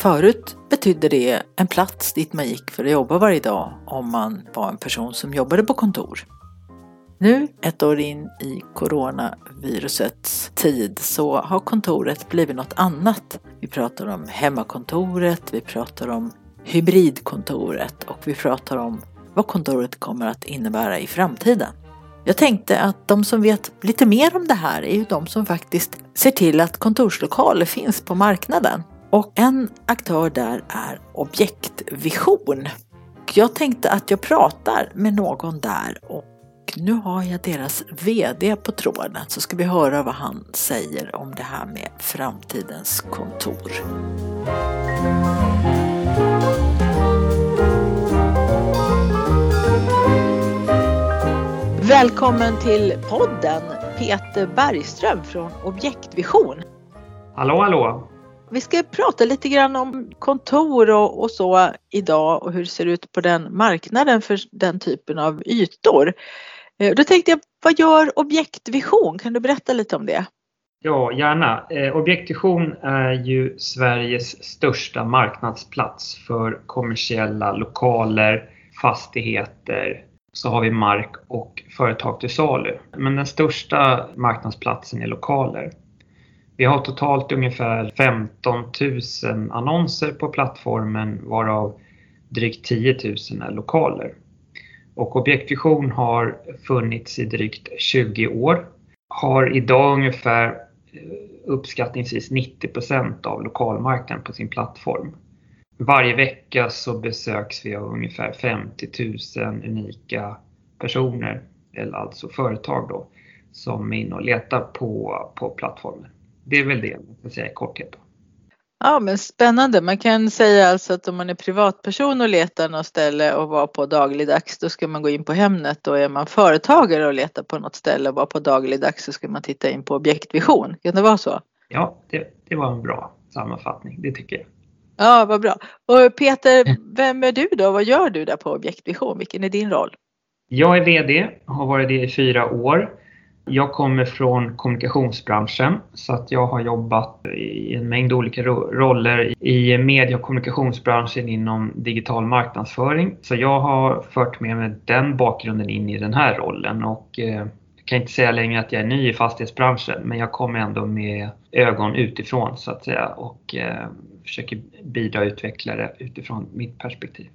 Förut betydde det en plats dit man gick för att jobba varje dag om man var en person som jobbade på kontor. Nu, ett år in i coronavirusets tid, så har kontoret blivit något annat. Vi pratar om hemmakontoret, vi pratar om hybridkontoret och vi pratar om vad kontoret kommer att innebära i framtiden. Jag tänkte att de som vet lite mer om det här är ju de som faktiskt ser till att kontorslokaler finns på marknaden. Och en aktör där är Objektvision. Jag tänkte att jag pratar med någon där och nu har jag deras VD på tråden så ska vi höra vad han säger om det här med framtidens kontor. Välkommen till podden Peter Bergström från Objektvision. Hallå, hallå! Vi ska prata lite grann om kontor och, och, så idag och hur det ser ut på den marknaden för den typen av ytor. Eh, då tänkte jag, vad gör Objektvision? Kan du berätta lite om det? Ja, gärna. Eh, Objektvision är ju Sveriges största marknadsplats för kommersiella lokaler, fastigheter, så har vi mark och företag till salu. Men den största marknadsplatsen är lokaler. Vi har totalt ungefär 15 000 annonser på plattformen varav drygt 10 000 är lokaler. Och Objektvision har funnits i drygt 20 år. Har idag ungefär eh, uppskattningsvis 90% av lokalmarknaden på sin plattform. Varje vecka så besöks vi av ungefär 50 000 unika personer, eller alltså företag då, som är inne och letar på, på plattformen. Det är väl det man kan säga i korthet. Då. Ja men spännande. Man kan säga alltså att om man är privatperson och letar något ställe och var på dagligdags då ska man gå in på Hemnet och är man företagare och letar på något ställe och var på dagligdags så ska man titta in på objektvision. Kan det vara så? Ja, det, det var en bra sammanfattning. Det tycker jag. Ja, vad bra. Och Peter, vem är du då? Vad gör du där på Objektvision? Vilken är din roll? Jag är VD, har varit det i fyra år. Jag kommer från kommunikationsbranschen så att jag har jobbat i en mängd olika roller i media och kommunikationsbranschen inom digital marknadsföring. Så jag har fört med mig den bakgrunden in i den här rollen och eh, jag kan inte säga längre att jag är ny i fastighetsbranschen men jag kommer ändå med ögon utifrån så att säga och eh, försöker bidra och utveckla det utifrån mitt perspektiv.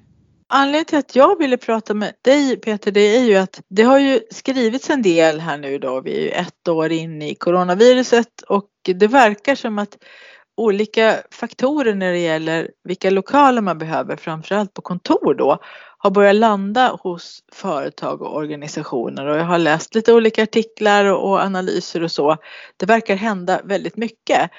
Anledningen till att jag ville prata med dig Peter, det är ju att det har ju skrivits en del här nu då. Vi är ju ett år in i coronaviruset och det verkar som att olika faktorer när det gäller vilka lokaler man behöver, framförallt på kontor då, har börjat landa hos företag och organisationer och jag har läst lite olika artiklar och analyser och så. Det verkar hända väldigt mycket.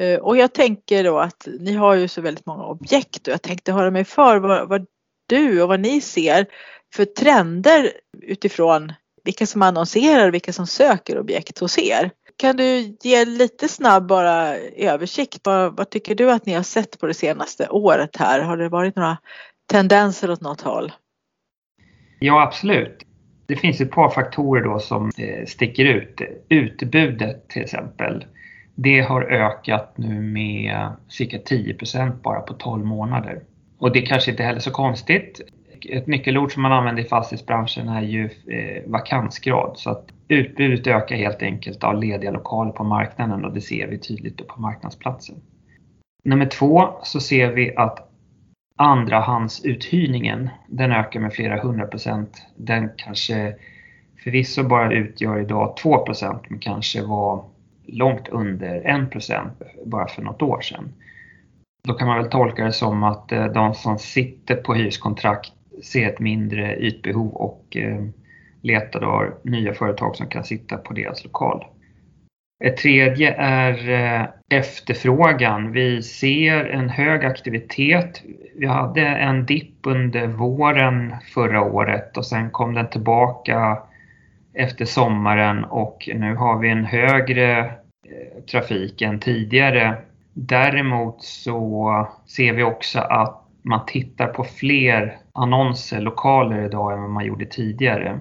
Eh, och jag tänker då att ni har ju så väldigt många objekt och jag tänkte höra mig för vad, vad du och vad ni ser för trender utifrån vilka som annonserar och vilka som söker objekt hos er. Kan du ge lite snabb bara översikt? Vad, vad tycker du att ni har sett på det senaste året här? Har det varit några tendenser åt något håll? Ja, absolut. Det finns ett par faktorer då som eh, sticker ut. Utbudet till exempel. Det har ökat nu med cirka 10% bara på 12 månader. Och det kanske inte heller så konstigt. Ett nyckelord som man använder i fastighetsbranschen är ju eh, vakansgrad. Så att utbudet ökar helt enkelt av lediga lokaler på marknaden och det ser vi tydligt på marknadsplatsen. Nummer två så ser vi att andrahandsuthyrningen den ökar med flera hundra procent. Den kanske förvisso bara utgör idag 2 procent men kanske var långt under 1 procent bara för något år sedan. Då kan man väl tolka det som att eh, de som sitter på hyreskontrakt ser ett mindre ytbehov och eh, letar då nya företag som kan sitta på deras lokal. Ett tredje är eh, efterfrågan. Vi ser en hög aktivitet. Vi hade en dipp under våren förra året och sen kom den tillbaka efter sommaren och nu har vi en högre trafik än tidigare. Däremot så ser vi också att man tittar på fler annonser, lokaler idag än vad man gjorde tidigare.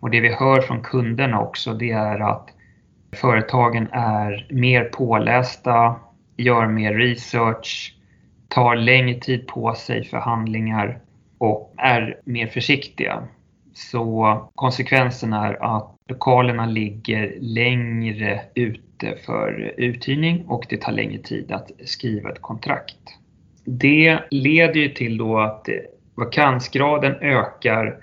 Och det vi hör från kunderna också det är att företagen är mer pålästa, gör mer research, tar längre tid på sig för handlingar och är mer försiktiga. Så konsekvensen är att lokalerna ligger längre ute för uthyrning och det tar längre tid att skriva ett kontrakt. Det leder ju till då att vakansgraden ökar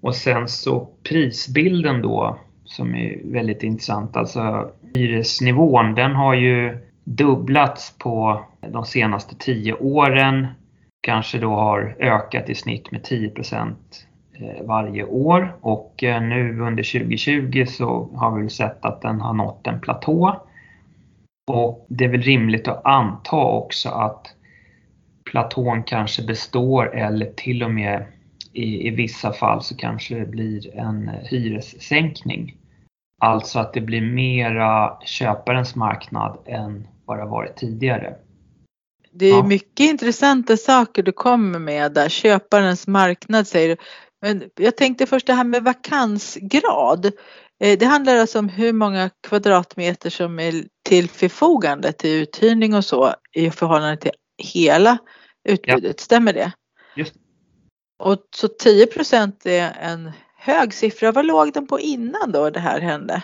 och sen så prisbilden då som är väldigt intressant. Alltså hyresnivån den har ju dubblats på de senaste tio åren. Kanske då har ökat i snitt med 10 varje år och eh, nu under 2020 så har vi sett att den har nått en platå. Och det är väl rimligt att anta också att platån kanske består eller till och med i, i vissa fall så kanske det blir en hyressänkning. Alltså att det blir mera köparens marknad än vad det har varit tidigare. Det är ja. mycket intressanta saker du kommer med där. Köparens marknad säger du. Men jag tänkte först det här med vakansgrad. Eh, det handlar alltså om hur många kvadratmeter som är till förfogande till uthyrning och så i förhållande till hela utbudet. Ja. Stämmer det? Just Och så 10 procent är en hög siffra. Vad låg den på innan då det här hände?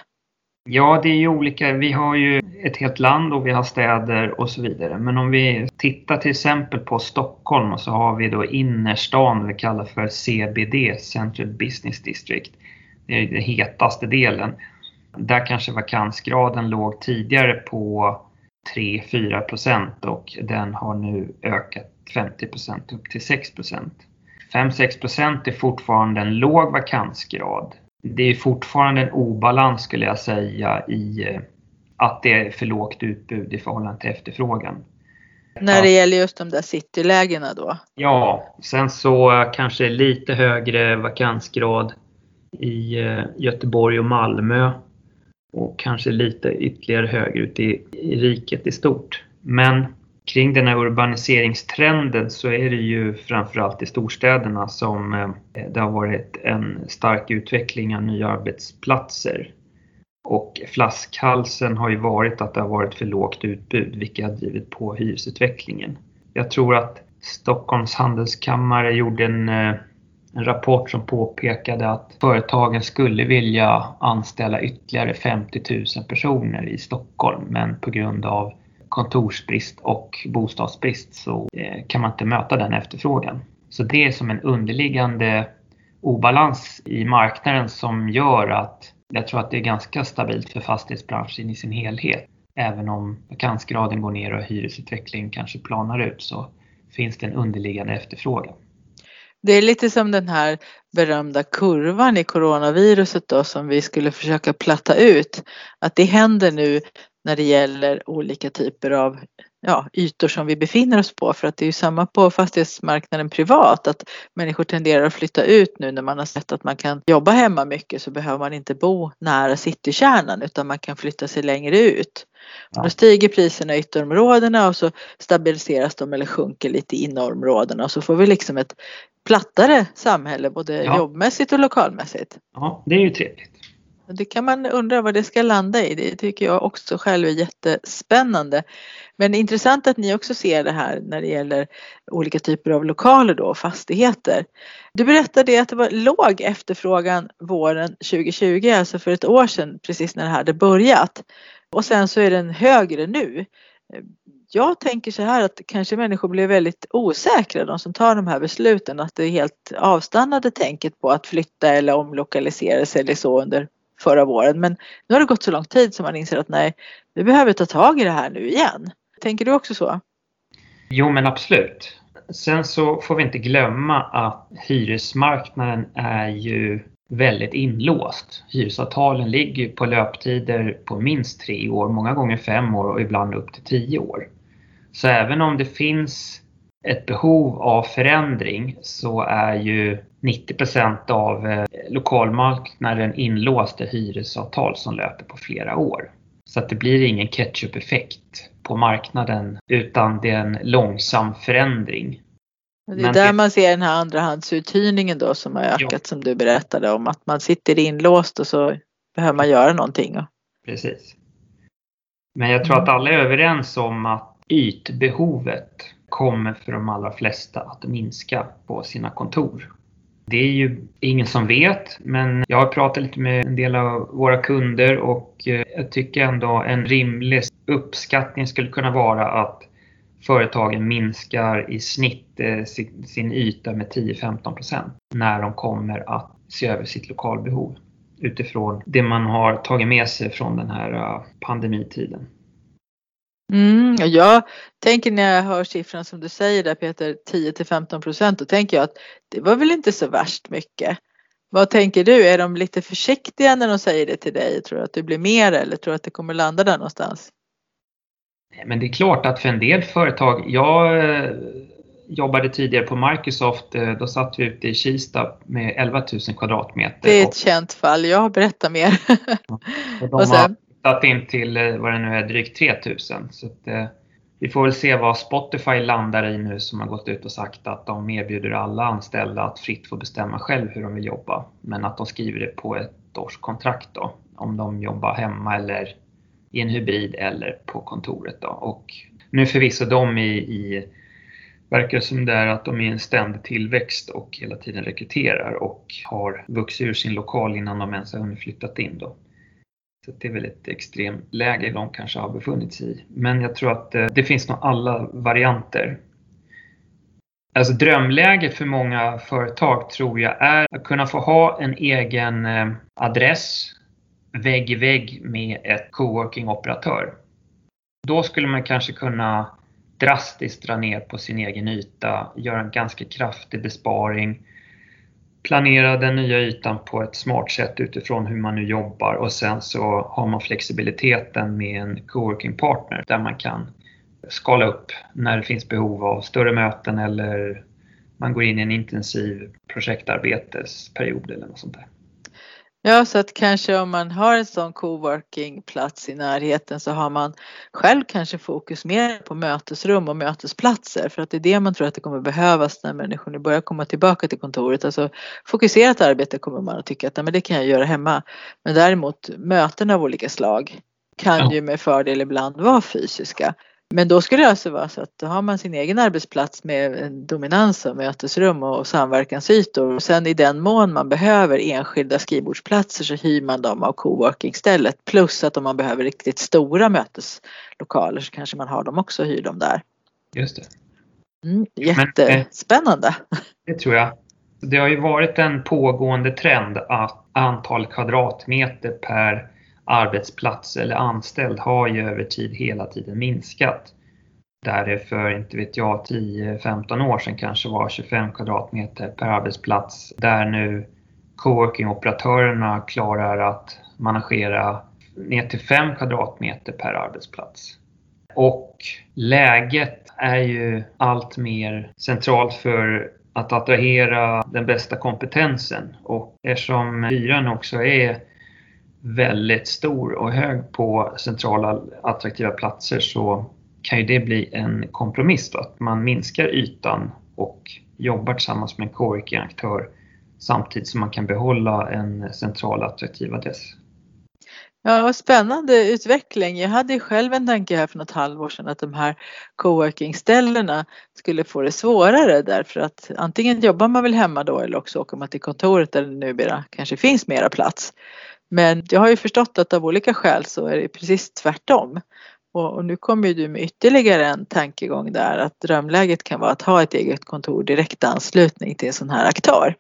Ja, det är ju olika. Vi har ju ett helt land och vi har städer och så vidare. Men om vi tittar till exempel på Stockholm så har vi då innerstan vi kallar för CBD, Central Business District. Det är den hetaste delen. Där kanske vakansgraden låg tidigare på 3-4 procent och den har nu ökat 50 procent upp till 6 procent. 5-6 procent är fortfarande en låg vakansgrad. Det är fortfarande en obalans skulle jag säga i eh, att det är för lågt utbud i förhållande till efterfrågan. När det gäller just de där citylägena då? Ja, sen så kanske lite högre vakansgrad i eh, Göteborg och Malmö och kanske lite ytterligare högre ut i, i riket i stort. Men kring den här urbaniseringstrenden så är det ju framförallt i storstäderna som eh, det har varit en stark utveckling av nya arbetsplatser. Och flaskhalsen har ju varit att det har varit för lågt utbud vilket har drivit på hyresutvecklingen. Jag tror att Stockholms handelskammare gjorde en, eh, en rapport som påpekade att företagen skulle vilja anställa ytterligare 50 000 personer i Stockholm men på grund av kontorsbrist och bostadsbrist så eh, kan man inte möta den efterfrågan. Så det är som en underliggande obalans i marknaden som gör att jag tror att det är ganska stabilt för fastighetsbranschen i sin helhet. Även om vakansgraden går ner och hyresutvecklingen kanske planar ut så finns det en underliggande efterfrågan. Det är lite som den här berömda kurvan i coronaviruset då som vi skulle försöka platta ut. Att det händer nu när det gäller olika typer av ja, ytor som vi befinner oss på. För att det är ju samma på fastighetsmarknaden privat att människor tenderar att flytta ut nu när man har sett att man kan jobba hemma mycket så behöver man inte bo nära citykärnan utan man kan flytta sig längre ut. Ja. Då stiger priserna i ytterområdena och så stabiliseras de eller sjunker lite i innerområdena och så får vi liksom ett plattare samhälle både ja. jobbmässigt och lokalmässigt. Ja, det är ju trevligt. Det kan man undra vad det ska landa i. Det tycker jag också själv är jättespännande. Men intressant att ni också ser det här när det gäller olika typer av lokaler då, fastigheter. Du berättade att det var låg efterfrågan våren 2020, alltså för ett år sedan precis när det här hade börjat. Och sen så är den högre nu. Jag tänker så här att kanske människor blir väldigt osäkra, de som tar de här besluten, att det är helt avstannade tänket på att flytta eller omlokalisera sig eller så under förra våren. Men nu har det gått så lång tid så man inser att nej, vi behöver ta tag i det här nu igen. Tänker du också så? Jo men absolut. Sen så får vi inte glömma att hyresmarknaden är ju väldigt inlåst. Hyresavtalen ligger på löptider på minst tre år, många gånger fem år och ibland upp till tio år. Så även om det finns ett behov av förändring så är ju 90% av eh, lokalmarknaden inlåsta hyresavtal som löper på flera år. Så att det blir ingen ketchup-effekt på marknaden utan det är en långsam förändring. Det är där man ser den här andrahandsuthyrningen då som har ökat ja. som du berättade om att man sitter inlåst och så behöver man göra någonting. Precis. Men jag tror att alla är överens om att ytbehovet kommer för de allra flesta att minska på sina kontor. Det är ju ingen som vet, men jag har pratat lite med en del av våra kunder och eh, jag tycker ändå en rimlig uppskattning skulle kunna vara att företagen minskar i snitt eh, sin yta med 10-15% när de kommer att se över sitt lokalbehov utifrån det man har tagit med sig från den här eh, pandemitiden. Mm, jag tänker när jag hör siffran som du säger där Peter, 10 till 15 procent, då tänker jag att det var väl inte så värst mycket. Vad tänker du, är de lite försiktiga när de säger det till dig? Tror du att det blir mer eller tror du att det kommer landa där någonstans? Men det är klart att för en del företag, jag eh, jobbade tidigare på Microsoft, eh, då satt vi ute i Kista med 11 000 kvadratmeter. Det är ett känt fall, jag berättar mer. och och sen? Satt in till eh, vad det nu är, drygt 3000. Så att, eh, vi får väl se vad Spotify landar i nu som har gått ut och sagt att de erbjuder alla anställda att fritt få bestämma själv hur de vill jobba. Men att de skriver det på ett årskontrakt. då. Om de jobbar hemma eller i en hybrid eller på kontoret då. Och nu förvisso de i, i verkar som det är att de är i en ständig tillväxt och hela tiden rekryterar och har vuxit ur sin lokal innan de ens har hunnit flyttat in då. Så det är väl ett extremläge de kanske har befunnit sig i. Men jag tror att eh, det finns nog alla varianter. Alltså drömläget för många företag tror jag är att kunna få ha en egen eh, adress vägg i vägg med ett coworking-operatör. Då skulle man kanske kunna drastiskt dra ner på sin egen yta, göra en ganska kraftig besparing planera den nya ytan på ett smart sätt utifrån hur man nu jobbar och sen så har man flexibiliteten med en coworking partner där man kan skala upp när det finns behov av större möten eller man går in i en intensiv projektarbetesperiod eller något sånt där. Ja, så att kanske om man har en sån coworking-plats i närheten så har man själv kanske fokus mer på mötesrum och mötesplatser för att det är det man tror att det kommer behövas när människor nu börjar komma tillbaka till kontoret. Alltså fokuserat arbete kommer man att tycka att men det kan jag göra hemma. Men däremot möten av olika slag kan ju med fördel ibland vara fysiska. Men då skulle det alltså vara så att då har man sin egen arbetsplats med dominans av mötesrum och samverkansytor. Och sen i den mån man behöver enskilda skrivbordsplatser så hyr man dem av coworking-stället. Plus att om man behöver riktigt stora möteslokaler så kanske man har dem också och hyr dem där. Just det. Mm, jättespännande. Men, det tror jag. Det har ju varit en pågående trend att antal kvadratmeter per arbetsplats eller anställd har ju över tid hela tiden minskat. Där det för, inte vet jag, 10-15 år sedan kanske var 25 kvadratmeter per arbetsplats. Där nu coworking-operatörerna klarar att managera ner till 5 kvadratmeter per arbetsplats. Och läget är ju allt mer centralt för att attrahera den bästa kompetensen och eftersom hyran också är väldigt stor och hög på centrala attraktiva platser så kan ju det bli en kompromiss då, att man minskar ytan och jobbar tillsammans med en coworking-aktör samtidigt som man kan behålla en central attraktiv adress. Ja, spännande utveckling. Jag hade själv en tanke här för något halvår sedan att de här coworking-ställena skulle få det svårare därför att antingen jobbar man väl hemma då eller också åker man till kontoret där det numera kanske finns mera plats. Men jag har ju förstått att av olika skäl så är det precis tvärtom. Och, och nu kommer ju du med ytterligare en tankegång där att drömläget kan vara att ha ett eget kontor direkt anslutning till en sån här aktör.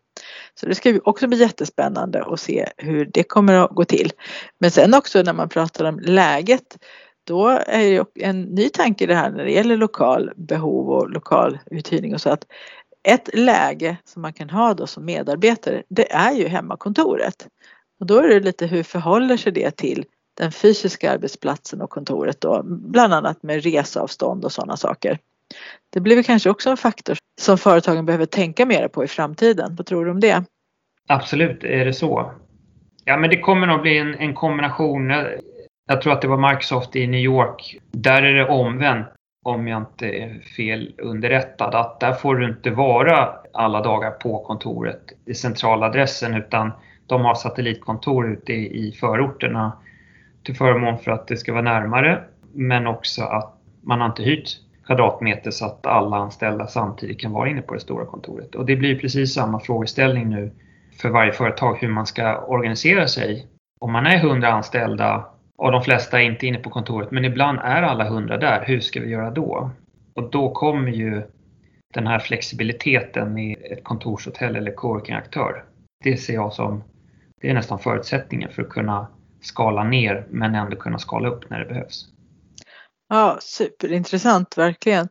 Så det ska ju också bli jättespännande att se hur det kommer att gå till. Men sen också när man pratar om läget då är ju en ny tanke det här när det gäller lokal behov och lokal uthyrning och så att ett läge som man kan ha då som medarbetare det är ju hemmakontoret. Och då är det lite hur förhåller sig det till den fysiska arbetsplatsen och kontoret då, bland annat med reseavstånd och sådana saker. Det blir kanske också en faktor som företagen behöver tänka mer på i framtiden. Vad tror du om det? Absolut, är det så. Ja, men det kommer nog bli en, en kombination. Jag tror att det var Microsoft i New York. Där är det omvänt, om jag inte är fel underrättad, att där får du inte vara alla dagar på kontoret i centraladressen utan de har satellitkontor ute i förorterna till förmån för att det ska vara närmare men också att man har inte hyrt kvadratmeter så att alla anställda samtidigt kan vara inne på det stora kontoret. Och det blir precis samma frågeställning nu för varje företag hur man ska organisera sig. Om man är 100 anställda och de flesta är inte inne på kontoret men ibland är alla 100 där, hur ska vi göra då? Och då kommer ju den här flexibiliteten i ett kontorshotell eller coworkingaktör. Det ser jag som, det är nästan förutsättningen för att kunna skala ner men ändå kunna skala upp när det behövs. Ja, superintressant verkligen.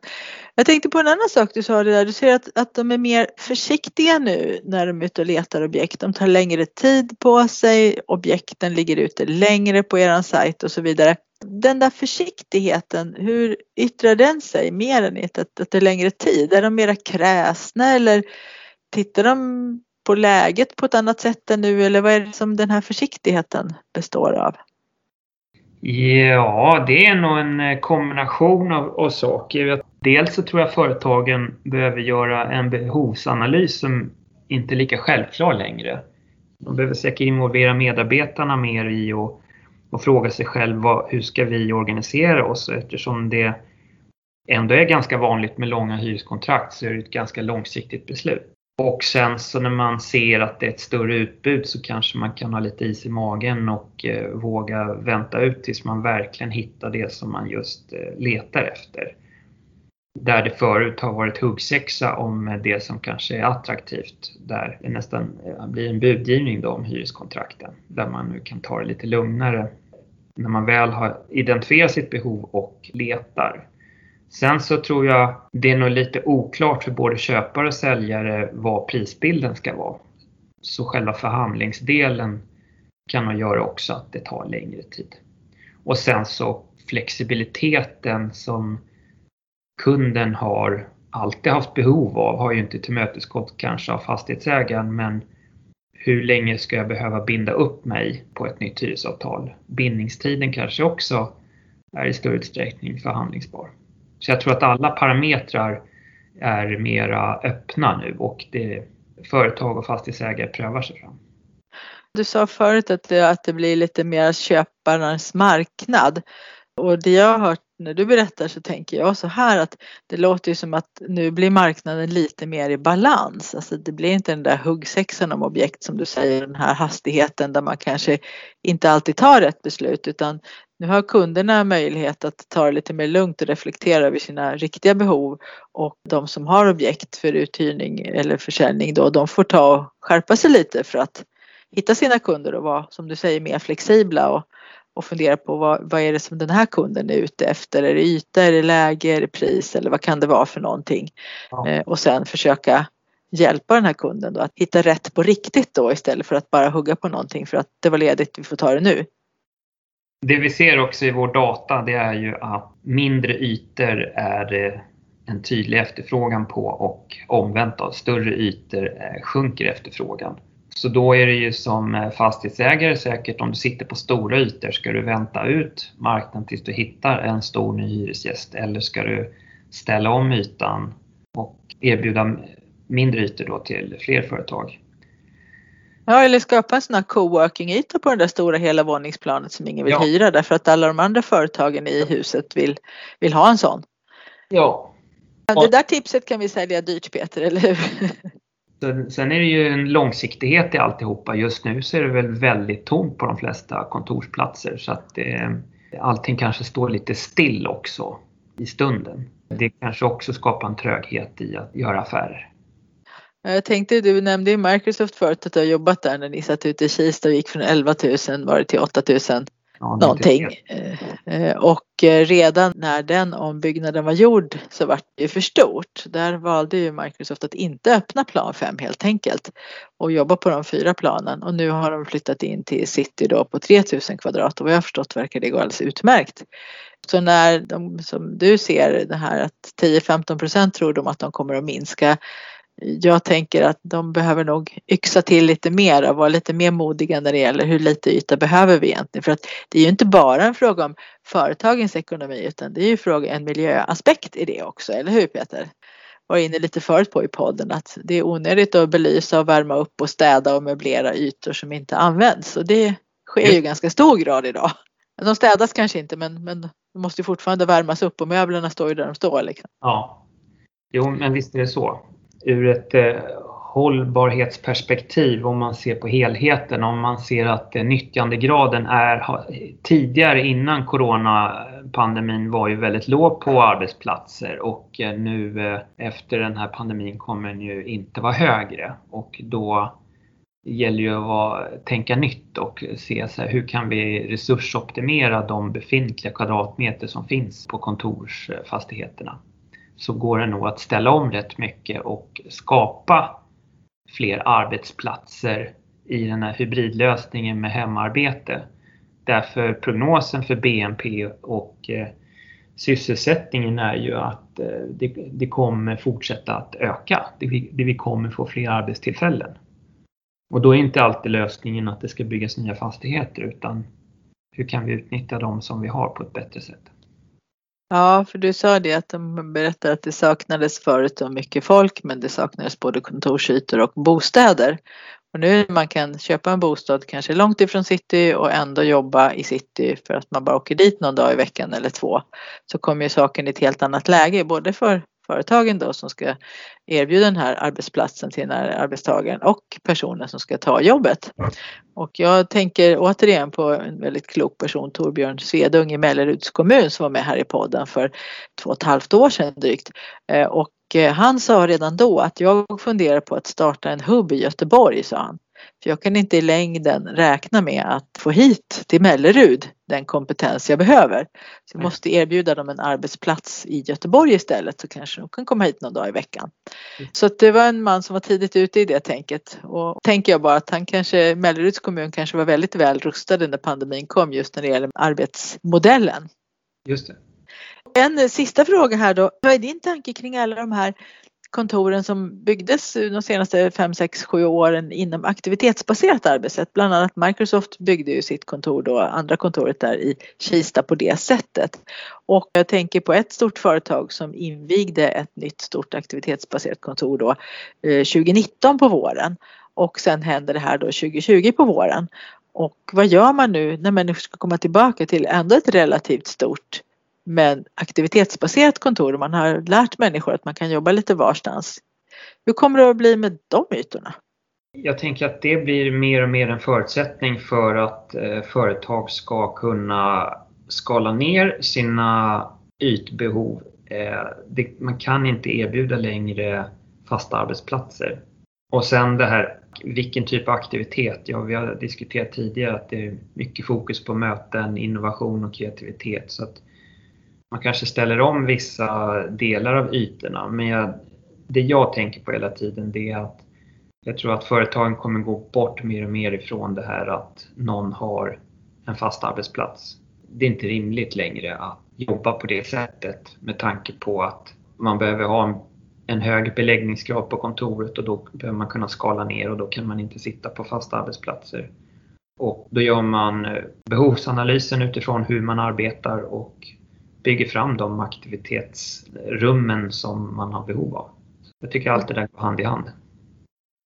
Jag tänkte på en annan sak du sa det där. Du säger att, att de är mer försiktiga nu när de är ute och letar objekt. De tar längre tid på sig, objekten ligger ute längre på er sajt och så vidare. Den där försiktigheten, hur yttrar den sig mer än att, att det är längre tid? Är de mera kräsna eller tittar de på läget på ett annat sätt än nu eller vad är det som den här försiktigheten består av? Ja, det är nog en eh, kombination av, av saker. Dels så tror jag företagen behöver göra en behovsanalys som inte är lika självklar längre. De behöver säkert involvera medarbetarna mer i och, och fråga sig själva hur ska vi organisera oss eftersom det ändå är ganska vanligt med långa hyreskontrakt så är det ett ganska långsiktigt beslut. Och sen så när man ser att det är ett större utbud så kanske man kan ha lite is i magen och eh, våga vänta ut tills man verkligen hittar det som man just eh, letar efter. Där det förut har varit huggsexa om det som kanske är attraktivt. Där det nästan eh, blir en budgivning då om hyreskontrakten. Där man nu kan ta det lite lugnare när man väl har identifierat sitt behov och letar. Sen så tror jag det är nog lite oklart för både köpare och säljare vad prisbilden ska vara. Så själva förhandlingsdelen kan nog göra också att det tar längre tid. Och sen så flexibiliteten som kunden har alltid haft behov av har ju inte tillmötesgått kanske av fastighetsägaren men hur länge ska jag behöva binda upp mig på ett nytt hyresavtal? Bindningstiden kanske också är i större utsträckning förhandlingsbar. Så jag tror att alla parametrar är mera öppna nu och det, företag och fastighetsägare prövar sig fram. Du sa förut att det, att det blir lite mer köparnas marknad och det jag har hört när du berättar så tänker jag så här att det låter ju som att nu blir marknaden lite mer i balans. Alltså det blir inte den där huggsexan om objekt som du säger, den här hastigheten där man kanske inte alltid tar rätt beslut utan nu har kunderna möjlighet att ta det lite mer lugnt och reflektera över sina riktiga behov och de som har objekt för uthyrning eller försäljning då, de får ta och skärpa sig lite för att hitta sina kunder och vara, som du säger, mer flexibla och, och fundera på vad, vad är det som den här kunden är ute efter? Är det yta, är det läge, är det pris eller vad kan det vara för någonting? Ja. Eh, och sen försöka hjälpa den här kunden då att hitta rätt på riktigt då istället för att bara hugga på någonting för att det var ledigt, vi får ta det nu. Det vi ser också i vår data det är ju att mindre ytor är det en tydlig efterfrågan på och omvänt då, större ytor eh, sjunker efterfrågan. Så då är det ju som eh, fastighetsägare säkert om du sitter på stora ytor, ska du vänta ut marknaden tills du hittar en stor ny hyresgäst eller ska du ställa om ytan och erbjuda mindre ytor då till fler företag? Ja, eller skapa en sån här coworking-yta på det där stora hela våningsplanet som ingen vill ja. hyra därför att alla de andra företagen i huset vill, vill ha en sån. Ja. Det där tipset kan vi sälja dyrt Peter, eller hur? Sen är det ju en långsiktighet i alltihopa. Just nu så är det väl väldigt tomt på de flesta kontorsplatser så att det, allting kanske står lite still också i stunden. Det kanske också skapar en tröghet i att göra affärer. Jag tänkte, du nämnde ju Microsoft förut att du har jobbat där när ni satt ute i Kista och gick från 11 000 var det till 8 000 Ja, någonting. Eh, och redan när den ombyggnaden var gjord så var det för stort. Där valde ju Microsoft att inte öppna plan 5 helt enkelt och jobba på de fyra planen och nu har de flyttat in till city då på 3000 kvadrat och vad jag förstått verkar det gå alldeles utmärkt. Så när de, som du ser det här att 10-15 procent tror de att de kommer att minska jag tänker att de behöver nog yxa till lite mer och vara lite mer modiga när det gäller hur lite yta behöver vi egentligen. För att det är ju inte bara en fråga om företagens ekonomi utan det är ju fråga, en miljöaspekt i det också, eller hur Peter? var inne lite förut på i podden att det är onödigt att belysa och värma upp och städa och möblera ytor som inte används och det sker ju i ganska stor grad idag. De städas kanske inte men, men de måste ju fortfarande värmas upp och möblerna står ju där de står. Liksom. Ja, jo men visst är det så ur ett eh, hållbarhetsperspektiv om man ser på helheten, om man ser att eh, nyttjandegraden är tidigare innan coronapandemin var ju väldigt låg på arbetsplatser och eh, nu eh, efter den här pandemin kommer den ju inte vara högre. Och då gäller ju att vara, tänka nytt och se så här, hur kan vi resursoptimera de befintliga kvadratmeter som finns på kontorsfastigheterna? Så går det nog att ställa om rätt mycket och skapa fler arbetsplatser i den här hybridlösningen med hemarbete. Därför prognosen för BNP och eh, sysselsättningen är ju att eh, det, det, kommer fortsätta att öka. Det, vi kommer få fler arbetstillfällen. Och då är inte alltid lösningen att det ska byggas nya fastigheter utan hur kan vi utnyttja de som vi har på ett bättre sätt? Ja, för du sa det att de berättade att det saknades förut mycket folk men det saknades både kontorsytor och bostäder. Och nu man kan köpa en bostad kanske långt ifrån city och ändå jobba i city för att man bara åker dit någon dag i veckan eller två så kommer ju saken i ett helt annat läge både för företagen då som ska erbjuda den här arbetsplatsen till den här arbetstagaren och personen som ska ta jobbet. Och jag tänker återigen på en väldigt klok person, Torbjörn Svedung i Melleruds kommun som var med här i podden för två och ett halvt år sedan drygt. Eh, och eh, han sa redan då att jag funderar på att starta en hubb i Göteborg, sa han. För jag kan inte i längden räkna med att få hit till Mellerud den kompetens jag behöver. Så jag måste erbjuda dem en arbetsplats i Göteborg istället så kanske de kan komma hit någon dag i veckan. Mm. Så det var en man som var tidigt ute i det tänket och tänker jag bara att han kanske, Melleruds kommun kanske var väldigt väl rustade när pandemin kom just när det gäller arbetsmodellen. Just det. En sista fråga här då. Vad är din tanke kring alla de här kontoren som byggdes de senaste 5, 6, 7 åren inom aktivitetsbaserat arbetssätt. Bland annat Microsoft byggde ju sitt kontor då, andra kontoret där i Kista på det sättet. Och jag tänker på ett stort företag som invigde ett nytt stort aktivitetsbaserat kontor då eh, 2019 på våren och sen händer det här då 2020 på våren. Och vad gör man nu när människor ska komma tillbaka till ändå ett relativt stort men aktivitetsbaserat kontor och man har lärt människor att man kan jobba lite varstans. Hur kommer det att bli med de ytorna? Jag tänker att det blir mer och mer en förutsättning för att eh, företag ska kunna skala ner sina ytbehov. Eh, man kan inte erbjuda längre fasta arbetsplatser. Och sen det här, vilken typ av aktivitet? Ja, vi har diskuterat tidigare att det är mycket fokus på möten, innovation och kreativitet. Så att man kanske ställer om vissa delar av ytorna men jag, det jag tänker på hela tiden det är att jag tror att företagen kommer gå bort mer och mer ifrån det här att någon har en fast arbetsplats. Det är inte rimligt längre att jobba på det sättet med tanke på att man behöver ha en, en hög beläggningsgrad på kontoret och då behöver man kunna skala ner och då kan man inte sitta på fasta arbetsplatser. Och då gör man behovsanalysen utifrån hur man arbetar och bygger fram de aktivitetsrummen som man har behov av. Jag tycker allt det där går hand i hand.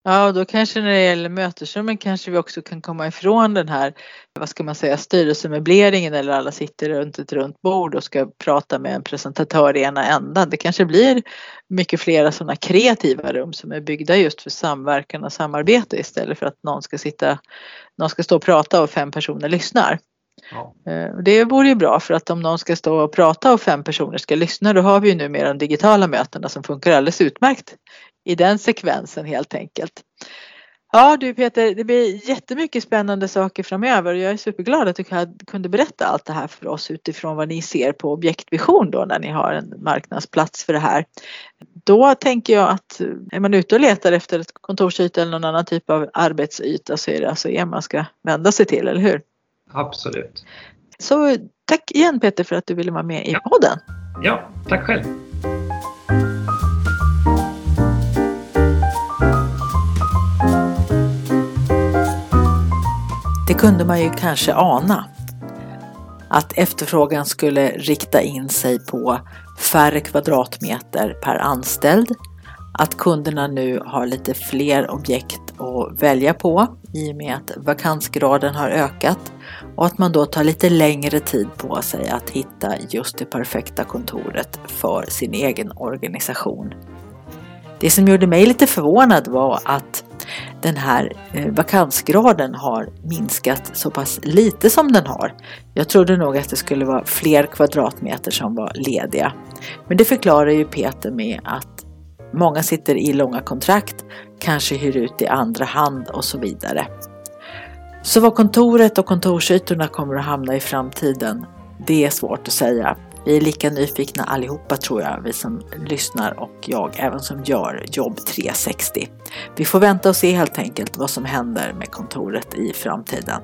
Ja, och då kanske när det gäller mötesrummen kanske vi också kan komma ifrån den här, vad ska man säga, styrelsemöbleringen eller alla sitter runt ett runt bord och ska prata med en presentatör i ena ändan. Det kanske blir mycket flera sådana kreativa rum som är byggda just för samverkan och samarbete istället för att någon ska sitta, någon ska stå och prata och fem personer lyssnar. Ja. Eh, det vore ju bra för att om någon ska stå och prata och fem personer ska lyssna då har vi ju numera de digitala mötena som funkar alldeles utmärkt i den sekvensen helt enkelt. Ja du Peter, det blir jättemycket spännande saker framöver och jag är superglad att du kunde berätta allt det här för oss utifrån vad ni ser på objektvision då när ni har en marknadsplats för det här. Då tänker jag att är man ute och letar efter ett kontorsyta eller någon annan typ av arbetsyta så är det alltså er man ska vända sig till, eller hur? Absolut. Så tack igen Peter för att du ville vara med i ja. podden. Ja, tack själv. Det kunde man ju kanske ana. Att efterfrågan skulle rikta in sig på färre kvadratmeter per anställd. Att kunderna nu har lite fler objekt att välja på i och med att vakansgraden har ökat och att man då tar lite längre tid på sig att hitta just det perfekta kontoret för sin egen organisation. Det som gjorde mig lite förvånad var att den här eh, vakansgraden har minskat så pass lite som den har. Jag trodde nog att det skulle vara fler kvadratmeter som var lediga. Men det förklarar ju Peter med att många sitter i långa kontrakt, kanske hyr ut i andra hand och så vidare. Så var kontoret och kontorsytorna kommer att hamna i framtiden, det är svårt att säga. Vi är lika nyfikna allihopa tror jag, vi som lyssnar och jag även som gör Jobb 360. Vi får vänta och se helt enkelt vad som händer med kontoret i framtiden.